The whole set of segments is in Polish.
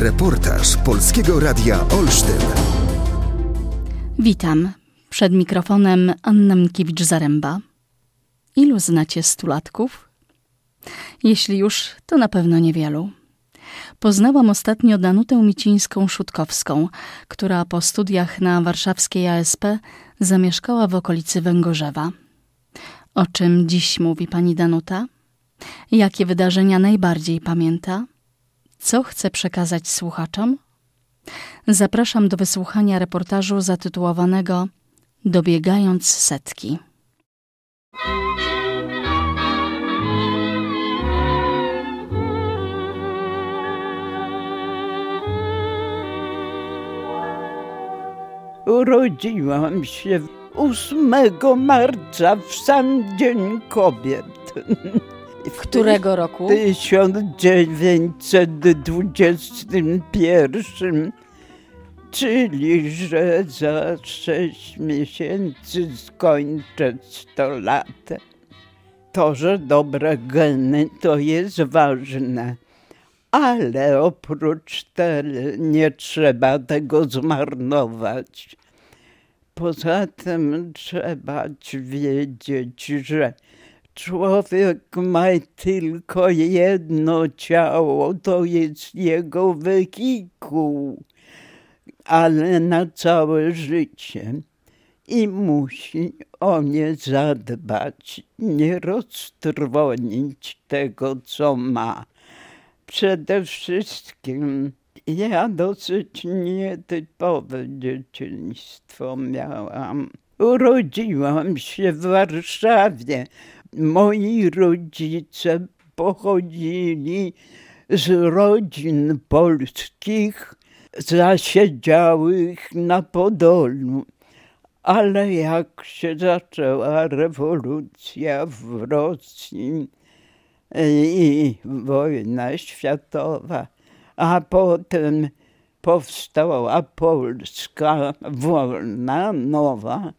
Reportaż Polskiego Radia Olsztyn. Witam. Przed mikrofonem Anna Mkiewicz-Zaręba. Ilu znacie stulatków? Jeśli już, to na pewno niewielu. Poznałam ostatnio Danutę Micińską-Szutkowską, która po studiach na warszawskiej ASP zamieszkała w okolicy Węgorzewa. O czym dziś mówi pani Danuta? Jakie wydarzenia najbardziej pamięta? Co chce przekazać słuchaczom? Zapraszam do wysłuchania reportażu zatytułowanego Dobiegając setki. Urodziłam się 8 marca w sam Dzień Kobiet. Którego roku? W 1921, czyli że za sześć miesięcy skończę 100 lat. To, że dobre geny to jest ważne, ale oprócz tego nie trzeba tego zmarnować. Poza tym trzeba wiedzieć, że człowiek ma tylko jedno ciało, to jest jego wehikuł, ale na całe życie. I musi o nie zadbać, nie roztrwonić tego, co ma. Przede wszystkim ja dosyć nietypowe dzieciństwo miałam. Urodziłam się w Warszawie. Moi rodzice pochodzili z rodzin polskich zasiedziałych na Podolu. Ale jak się zaczęła rewolucja w Rosji i wojna światowa, a potem powstała Polska wolna, nowa,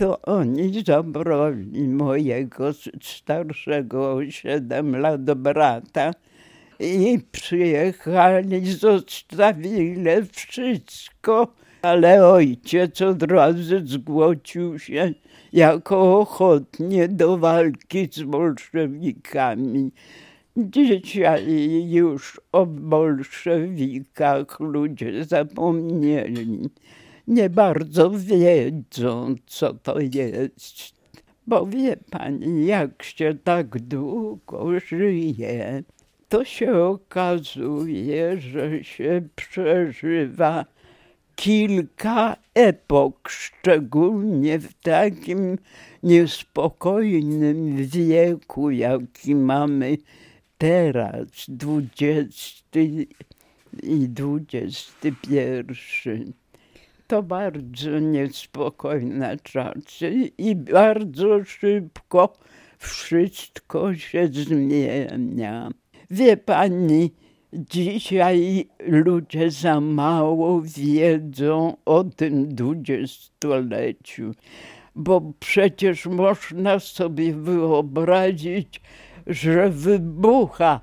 to oni zabrali mojego starszego o 7 lat brata i przyjechali, zostawili wszystko, ale ojciec od razu zgłosił się jako ochotnie do walki z bolszewikami. Dzisiaj już o bolszewikach ludzie zapomnieli. Nie bardzo wiedzą, co to jest. Bo wie pani, jak się tak długo żyje, to się okazuje, że się przeżywa kilka epok, szczególnie w takim niespokojnym wieku, jaki mamy teraz, dwudziesty i dwudziesty pierwszy. To bardzo niespokojne czasy i bardzo szybko wszystko się zmienia. Wie pani, dzisiaj ludzie za mało wiedzą o tym dwudziestoleciu, bo przecież można sobie wyobrazić, że wybucha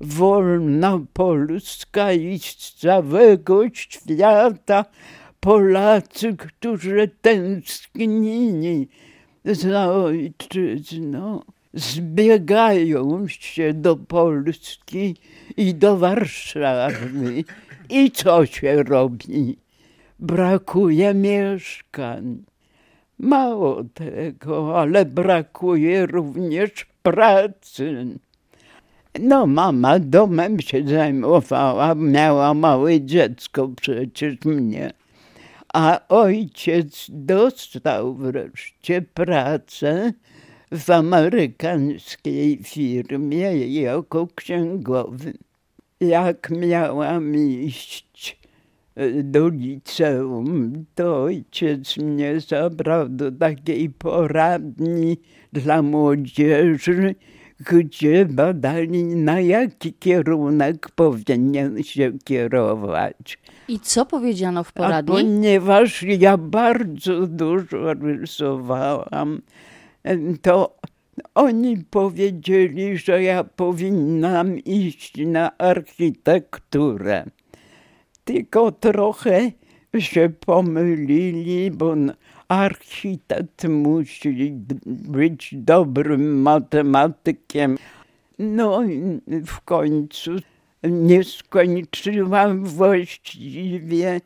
wolna Polska i z całego świata Polacy, którzy tęsknili za ojczyzną, zbiegają się do Polski i do Warszawy. I co się robi? Brakuje mieszkań. Mało tego, ale brakuje również pracy. No mama domem się zajmowała, miała małe dziecko przecież mnie. A ojciec dostał wreszcie pracę w amerykańskiej firmie jako księgowy. Jak miałam iść do liceum, to ojciec mnie zabrał do takiej poradni dla młodzieży, gdzie badali na jaki kierunek powinien się kierować. I co powiedziano w poradni? A ponieważ ja bardzo dużo rysowałam, to oni powiedzieli, że ja powinnam iść na architekturę. tylko trochę się pomylili, bo architekt musi być dobrym matematykiem. No w końcu nie skończyłam właściwie,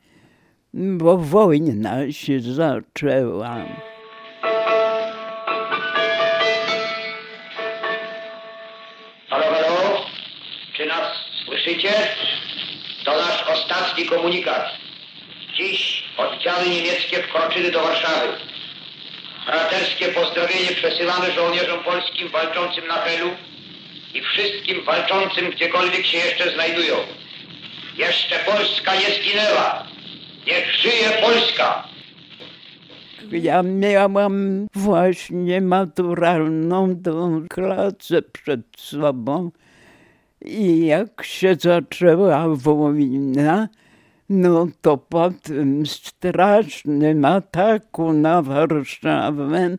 bo wojna się zaczęła. Halo, halo? Czy nas słyszycie? To nasz ostatni komunikat. Dziś oddziały niemieckie wkroczyły do Warszawy. Braterskie pozdrowienie przesyłamy żołnierzom polskim walczącym na Helu i wszystkim walczącym gdziekolwiek się jeszcze znajdują. Jeszcze Polska nie zginęła. Niech żyje Polska! Ja miałam właśnie maturalną tą klasę przed sobą i jak się zaczęła wojna, no to po tym strasznym ataku na Warszawę,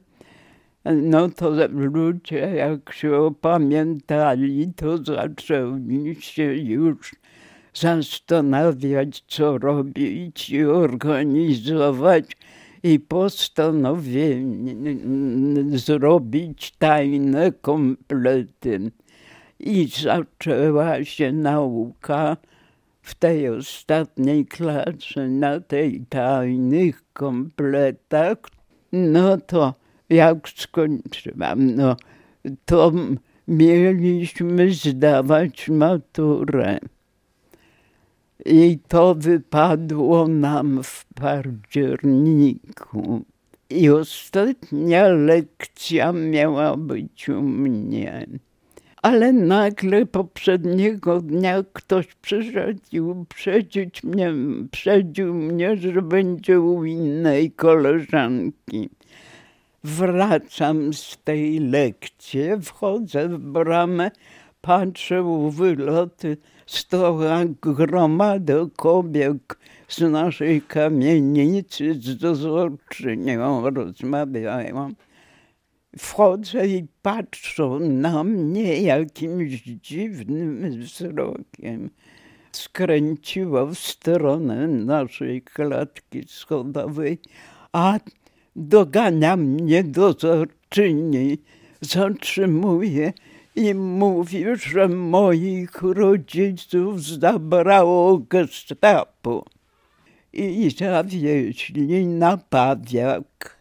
no to ludzie jak się opamiętali, to zaczęli się już zastanawiać, co robić i organizować i postanowili zrobić tajne komplety. I zaczęła się nauka w tej ostatniej klasie na tej tajnych kompletach. No to jak skończyłam, no to mieliśmy zdawać maturę. I to wypadło nam w październiku. I ostatnia lekcja miała być u mnie. Ale nagle poprzedniego dnia ktoś przyszedł i mnie, mnie, że będzie u innej koleżanki. Wracam z tej lekcji, wchodzę w bramę, patrzę u wyloty, stoła gromada kobiet z naszej kamienicy z dozorczynią rozmawiają. Wchodzę i patrzą na mnie jakimś dziwnym wzrokiem. Skręciło w stronę naszej klatki schodowej, a dogania mnie dozorczyni, zatrzymuje i mówi, że moich rodziców zabrało gestapo i zawieźli na Pawiak.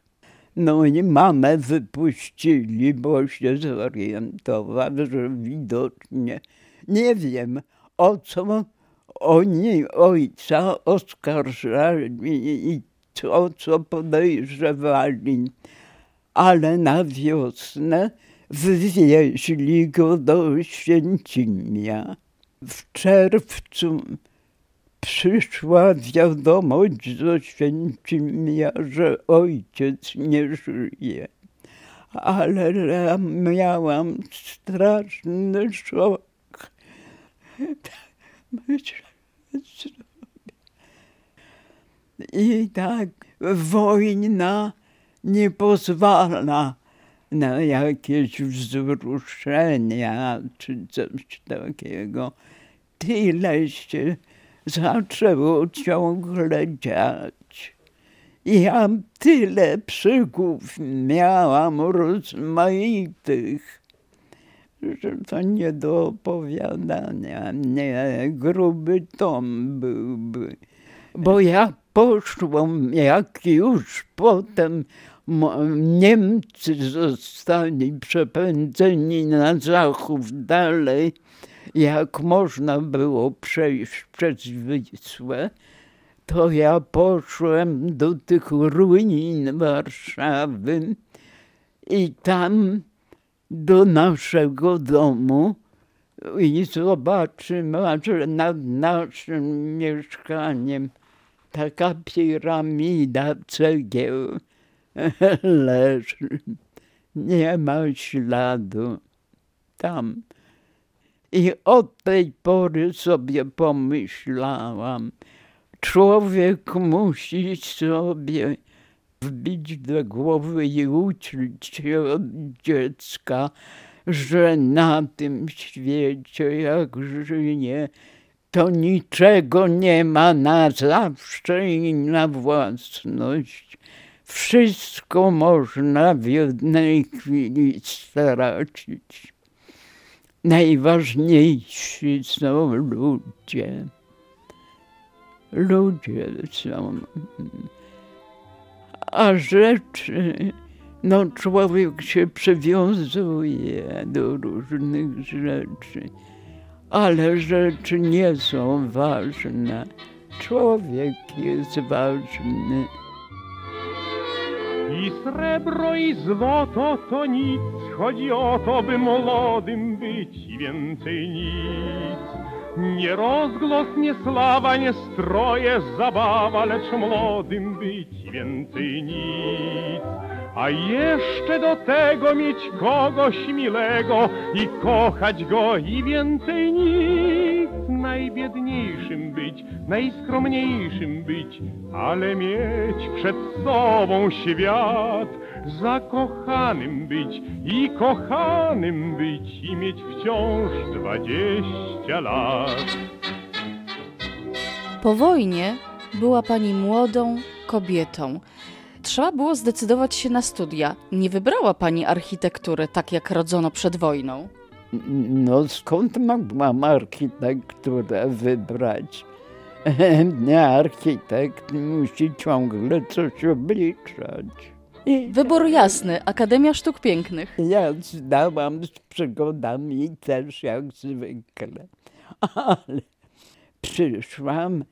No i mamę wypuścili, bo się zorientował, że widocznie nie wiem, o co oni ojca oskarżali i o co podejrzewali. Ale na wiosnę wywieźli go do Święcimia. W czerwcu przyszła wiadomość ze Święcimia, że ojciec nie żyje. Ale ja miałam straszny szok. I tak wojna nie pozwala na jakieś wzruszenia czy coś takiego. Tyle się zaczęło ciągle dziać. Ja tyle przygód miałam rozmaitych, że to nie do opowiadania. Nie, gruby tom byłby. Bo ja poszłam, jak już potem Niemcy zostali przepędzeni na zachód dalej, jak można było przejść przez Wisłę, to ja poszłem do tych ruin Warszawy i tam do naszego domu i zobaczymy, że nad naszym mieszkaniem taka piramida cegieł leży. Nie ma śladu tam. I od tej pory sobie pomyślałam, człowiek musi sobie wbić do głowy i uczyć się od dziecka, że na tym świecie, jak żyje, to niczego nie ma na zawsze i na własność. Wszystko można w jednej chwili stracić. Najważniejsi są ludzie. Ludzie są. A rzeczy, no człowiek się przywiązuje do różnych rzeczy, ale rzeczy nie są ważne. Człowiek jest ważny. I srebro, i złoto to nic, chodzi o to, by młodym być i więcej nic. Nie rozglos, nie sława, nie stroje, zabawa, lecz młodym być i więcej nic. A jeszcze do tego mieć kogoś milego i kochać go i więcej nic. Najbiedniejszym być, najskromniejszym być, ale mieć przed sobą świat. Zakochanym być i kochanym być i mieć wciąż dwadzieścia lat. Po wojnie była pani młodą kobietą. Trzeba było zdecydować się na studia. Nie wybrała pani architektury tak jak rodzono przed wojną. No skąd mogłam architekturę wybrać? Nie, architekt musi ciągle coś obliczać. I Wybór jasny, Akademia Sztuk Pięknych. ja zdałam z przygodami też jak zwykle. Ale przyszłam,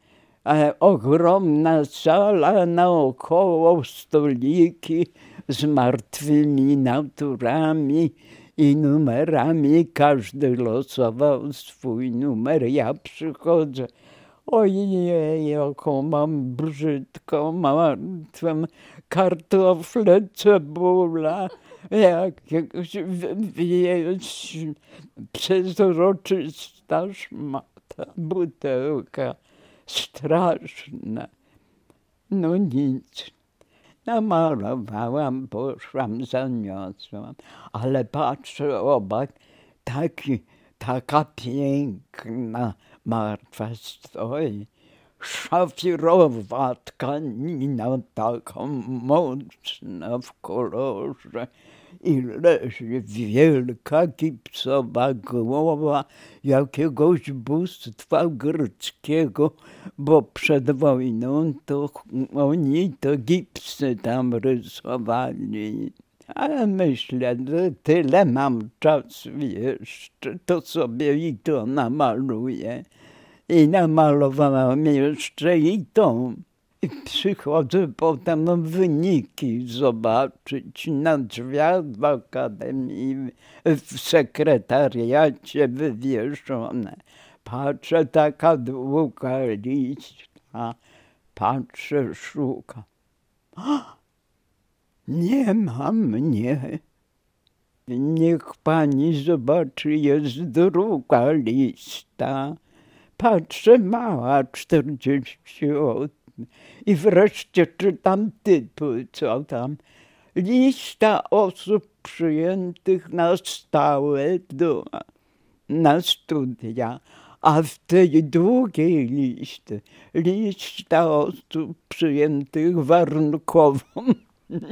ogromna sala, naokoło stoliki z martwymi naturami i numerami. Każdy losował swój numer. Ja przychodzę. Ojej, jaką mam brzydką, martwą kartofle, cebula, jakiegoś przezroczysta szmata, butelka, straszna. No nic. Namalowałam, poszłam, zaniosłam, ale patrzę obok, taki, taka piękna martwa stoi. Szafirowa tkanina, taka mocna w kolorze i leży wielka gipsowa głowa jakiegoś bóstwa greckiego, bo przed wojną to oni to gipsy tam rysowali. Ale myślę, że tyle mam czasu jeszcze, to sobie i to namaluję. I namalowałam jeszcze i tą. I przychodzę potem wyniki zobaczyć na drzwiach w akademii, w sekretariacie wywieszone. Patrzę, taka długa lista, patrzę, szukam. Nie ma mnie. Niech pani zobaczy, jest druga lista. Patrzę, mała, 48. I wreszcie czytam tytuł, co tam. Lista osób przyjętych na stałe do, na studia. A w tej długiej liście, lista osób przyjętych warunkowo.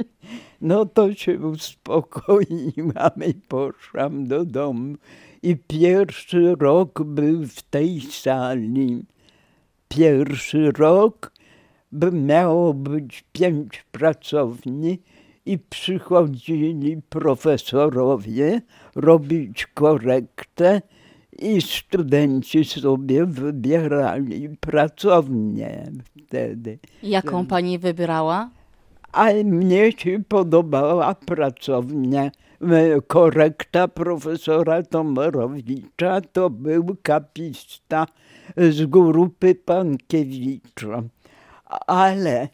No to się uspokoiłam i poszłam do domu. I pierwszy rok był w tej sali. Pierwszy rok by miało być pięć pracowni i przychodzili profesorowie robić korektę i studenci sobie wybierali pracownię wtedy. Jaką pani wybrała? A mnie się podobała pracownia. Korekta profesora Tomarowicza to był kapista z grupy Pankiewicza. Ale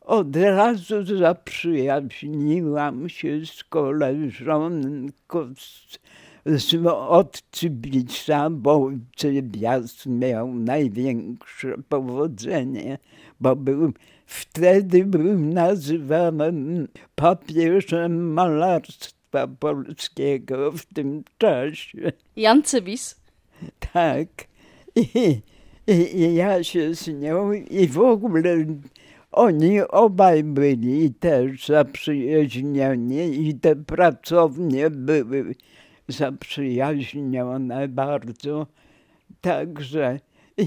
od razu zaprzyjaźniłam się z koleżanką z, z od Cybica, bo Cybias miał największe powodzenie, bo był Wtedy był nazywany papieżem malarstwa polskiego w tym czasie. Jan Cybis. Tak. I, I, I ja się z nią i w ogóle oni obaj byli też zaprzyjaźnieni i te pracownie były zaprzyjaźnione bardzo. Także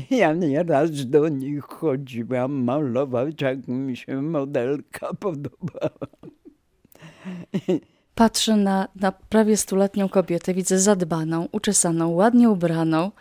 ja nieraz do nich chodziłam malować, jak mi się modelka podobała. Patrzę na, na prawie stuletnią kobietę, widzę zadbaną, uczesaną, ładnie ubraną,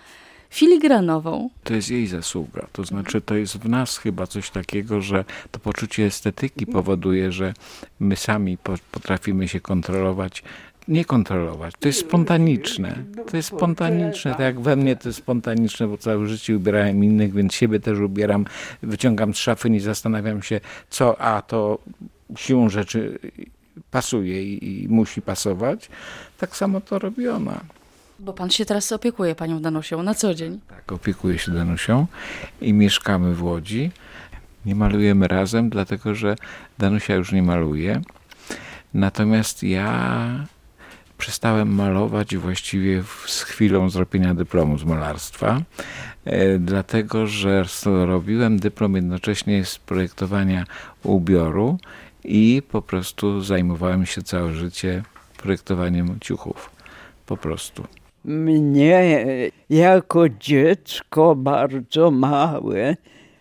filigranową. To jest jej zasługa. To znaczy, to jest w nas chyba coś takiego, że to poczucie estetyki powoduje, że my sami potrafimy się kontrolować nie kontrolować. To jest spontaniczne. To jest spontaniczne, tak jak we mnie to jest spontaniczne, bo całe życie ubierałem innych, więc siebie też ubieram. Wyciągam z szafy, nie zastanawiam się, co, a to siłą rzeczy pasuje i, i musi pasować. Tak samo to robi ona. Bo pan się teraz opiekuje panią Danusią na co dzień. Tak, opiekuję się Danusią i mieszkamy w Łodzi. Nie malujemy razem, dlatego że Danusia już nie maluje. Natomiast ja przestałem malować właściwie z chwilą zrobienia dyplomu z malarstwa, e, dlatego że robiłem dyplom jednocześnie z projektowania ubioru i po prostu zajmowałem się całe życie projektowaniem ciuchów. Po prostu. Mnie jako dziecko bardzo małe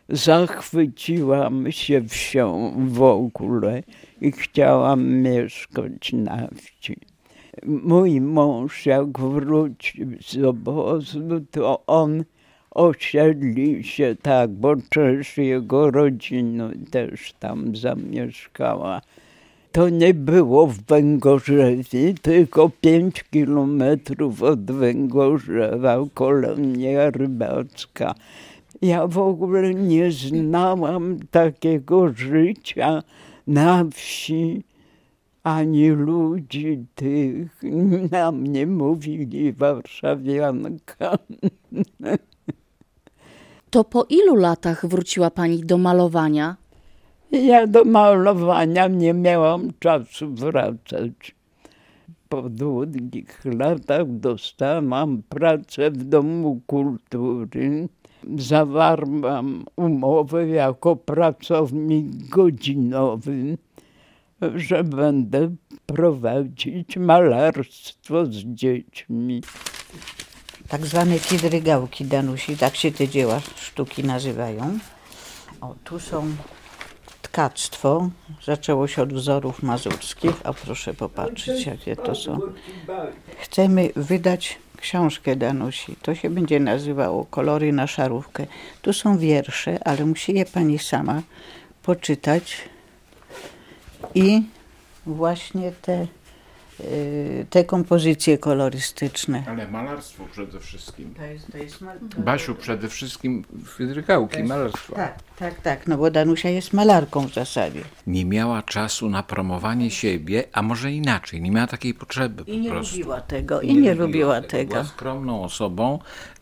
zachwyciłam się wsią w ogóle i chciałam mieszkać na wsi. Mój mąż jak wrócił z obozu, to on osiedli się tak, bo część jego rodziny też tam zamieszkała. To nie było w Węgorzewie, tylko pięć kilometrów od Węgorzewa, kolonia rybacka. Ja w ogóle nie znałam takiego życia na wsi, ani ludzi tych. Na mnie mówili warszawianka. To po ilu latach wróciła pani do malowania? Ja do malowania nie miałam czasu wracać. Po długich latach dostałam pracę w Domu Kultury. Zawarłam umowę jako pracownik godzinowy, że będę prowadzić malarstwo z dziećmi tak zwane kidrygałki Danusi, tak się te dzieła sztuki nazywają. O, tu są tkactwo. Zaczęło się od wzorów mazurskich, a proszę popatrzeć, jakie to są. Chcemy wydać książkę Danusi. To się będzie nazywało Kolory na szarówkę. Tu są wiersze, ale musi je pani sama poczytać i właśnie te te kompozycje kolorystyczne. Ale malarstwo przede wszystkim. To jest, to jest Basiu, przede wszystkim fidrykałki, malarstwo. Tak, tak, tak, no bo Danusia jest malarką w zasadzie. Nie miała czasu na promowanie siebie, a może inaczej, nie miała takiej potrzeby I nie prostu. lubiła tego, i nie, nie lubiła tego. Była skromną osobą,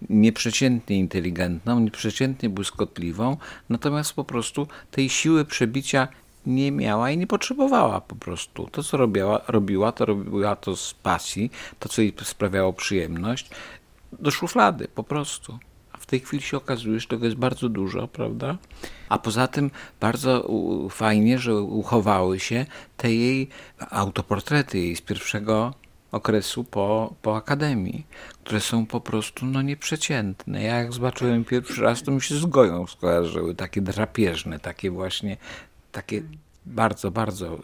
nieprzeciętnie inteligentną, nieprzeciętnie błyskotliwą, natomiast po prostu tej siły przebicia nie miała i nie potrzebowała po prostu. To, co robiła, robiła, to robiła to z pasji, to, co jej sprawiało przyjemność, do szuflady po prostu. A w tej chwili się okazuje, że tego jest bardzo dużo, prawda? A poza tym bardzo fajnie, że uchowały się te jej autoportrety jej z pierwszego okresu po, po akademii, które są po prostu no, nieprzeciętne. Ja jak zobaczyłem pierwszy raz, to mi się z Goją skojarzyły, takie drapieżne, takie właśnie takie bardzo, bardzo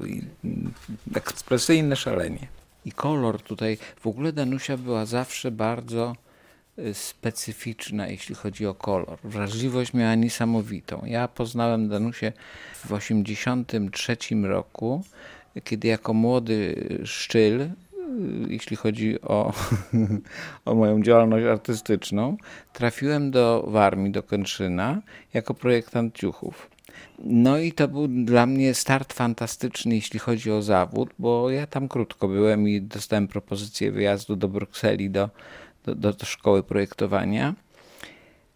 ekspresyjne szalenie. I kolor tutaj, w ogóle Danusia była zawsze bardzo y, specyficzna, jeśli chodzi o kolor. Wrażliwość miała niesamowitą. Ja poznałem Danusię w 1983 roku, kiedy jako młody szczyl, y, jeśli chodzi o, o moją działalność artystyczną, trafiłem do Warmii, do Kętrzyna jako projektant ciuchów. No i to był dla mnie start fantastyczny, jeśli chodzi o zawód, bo ja tam krótko byłem i dostałem propozycję wyjazdu do Brukseli, do, do, do szkoły projektowania.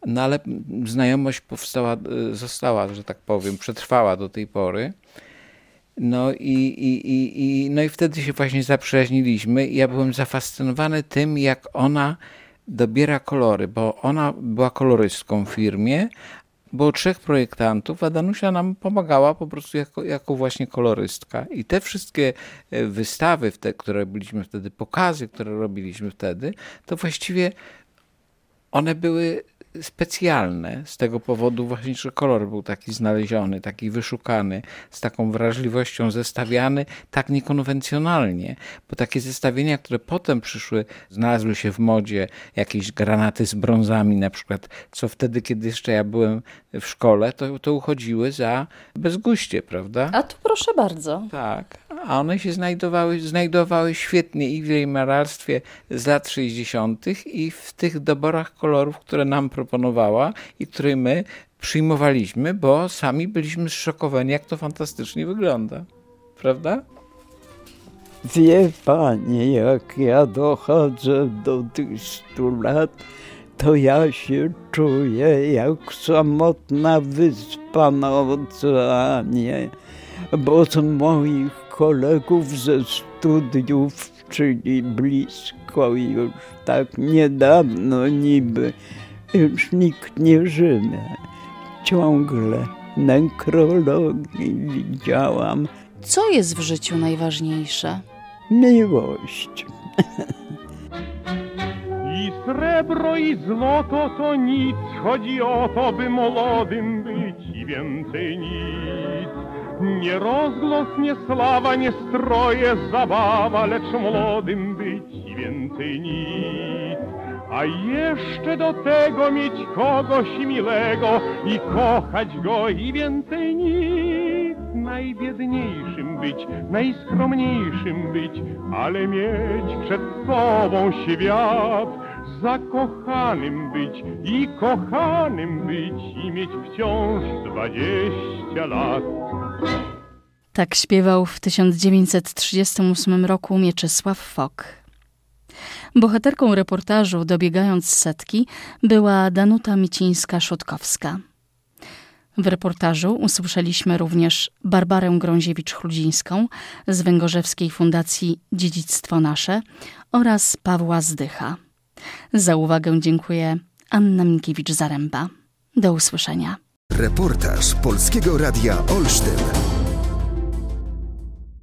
No ale znajomość powstała, została, że tak powiem, przetrwała do tej pory. No i, i, i, i, no i wtedy się właśnie zaprzyjaźniliśmy i ja byłem zafascynowany tym, jak ona dobiera kolory, bo ona była kolorystką w firmie, było trzech projektantów, a Danusia nam pomagała po prostu jako, jako właśnie kolorystka. I te wszystkie e, wystawy, te, które byliśmy wtedy, pokazy, które robiliśmy wtedy, to właściwie one były specjalne z tego powodu właśnie, że kolor był taki znaleziony, taki wyszukany, z taką wrażliwością zestawiany, tak niekonwencjonalnie, bo takie zestawienia, które potem przyszły, znalazły się w modzie, jakieś granaty z brązami na przykład, co wtedy, kiedy jeszcze ja byłem w szkole, to, to uchodziły za bezguście, prawda? A tu proszę bardzo. Tak, a one się znajdowały, znajdowały świetnie i w jej malarstwie z lat 60. i w tych doborach kolorów, które nam proponowała i które my przyjmowaliśmy, bo sami byliśmy zszokowani, jak to fantastycznie wygląda. Prawda? Wie pani, jak ja dochodzę do tych stu lat, to ja się czuję jak samotna wyspa na oceanie, bo z moich kolegów ze studiów, czyli blisko już tak niedawno niby, już nikt nie żyje. Ciągle nekrologii widziałam. Co jest w życiu najważniejsze? Miłość. I srebro, i złoto to nic, chodzi o to, by młodym być i więcej nic. Nie rozgłos, nie sława, nie stroje, zabawa, lecz młodym być więcej nic. A jeszcze do tego mieć kogoś milego i kochać go i więcej nic. Najbiedniejszym być, najskromniejszym być, ale mieć przed sobą świat. Zakochanym być i kochanym być i mieć wciąż dwadzieścia lat. Tak śpiewał w 1938 roku Mieczysław Fok. Bohaterką reportażu Dobiegając setki była Danuta Micińska-Szutkowska. W reportażu usłyszeliśmy również Barbarę Grąziewicz-Chludzińską z Węgorzewskiej Fundacji Dziedzictwo Nasze oraz Pawła Zdycha. Za uwagę dziękuję Anna Minkiewicz-Zaręba. Do usłyszenia. Reportaż Polskiego Radia Olsztyn.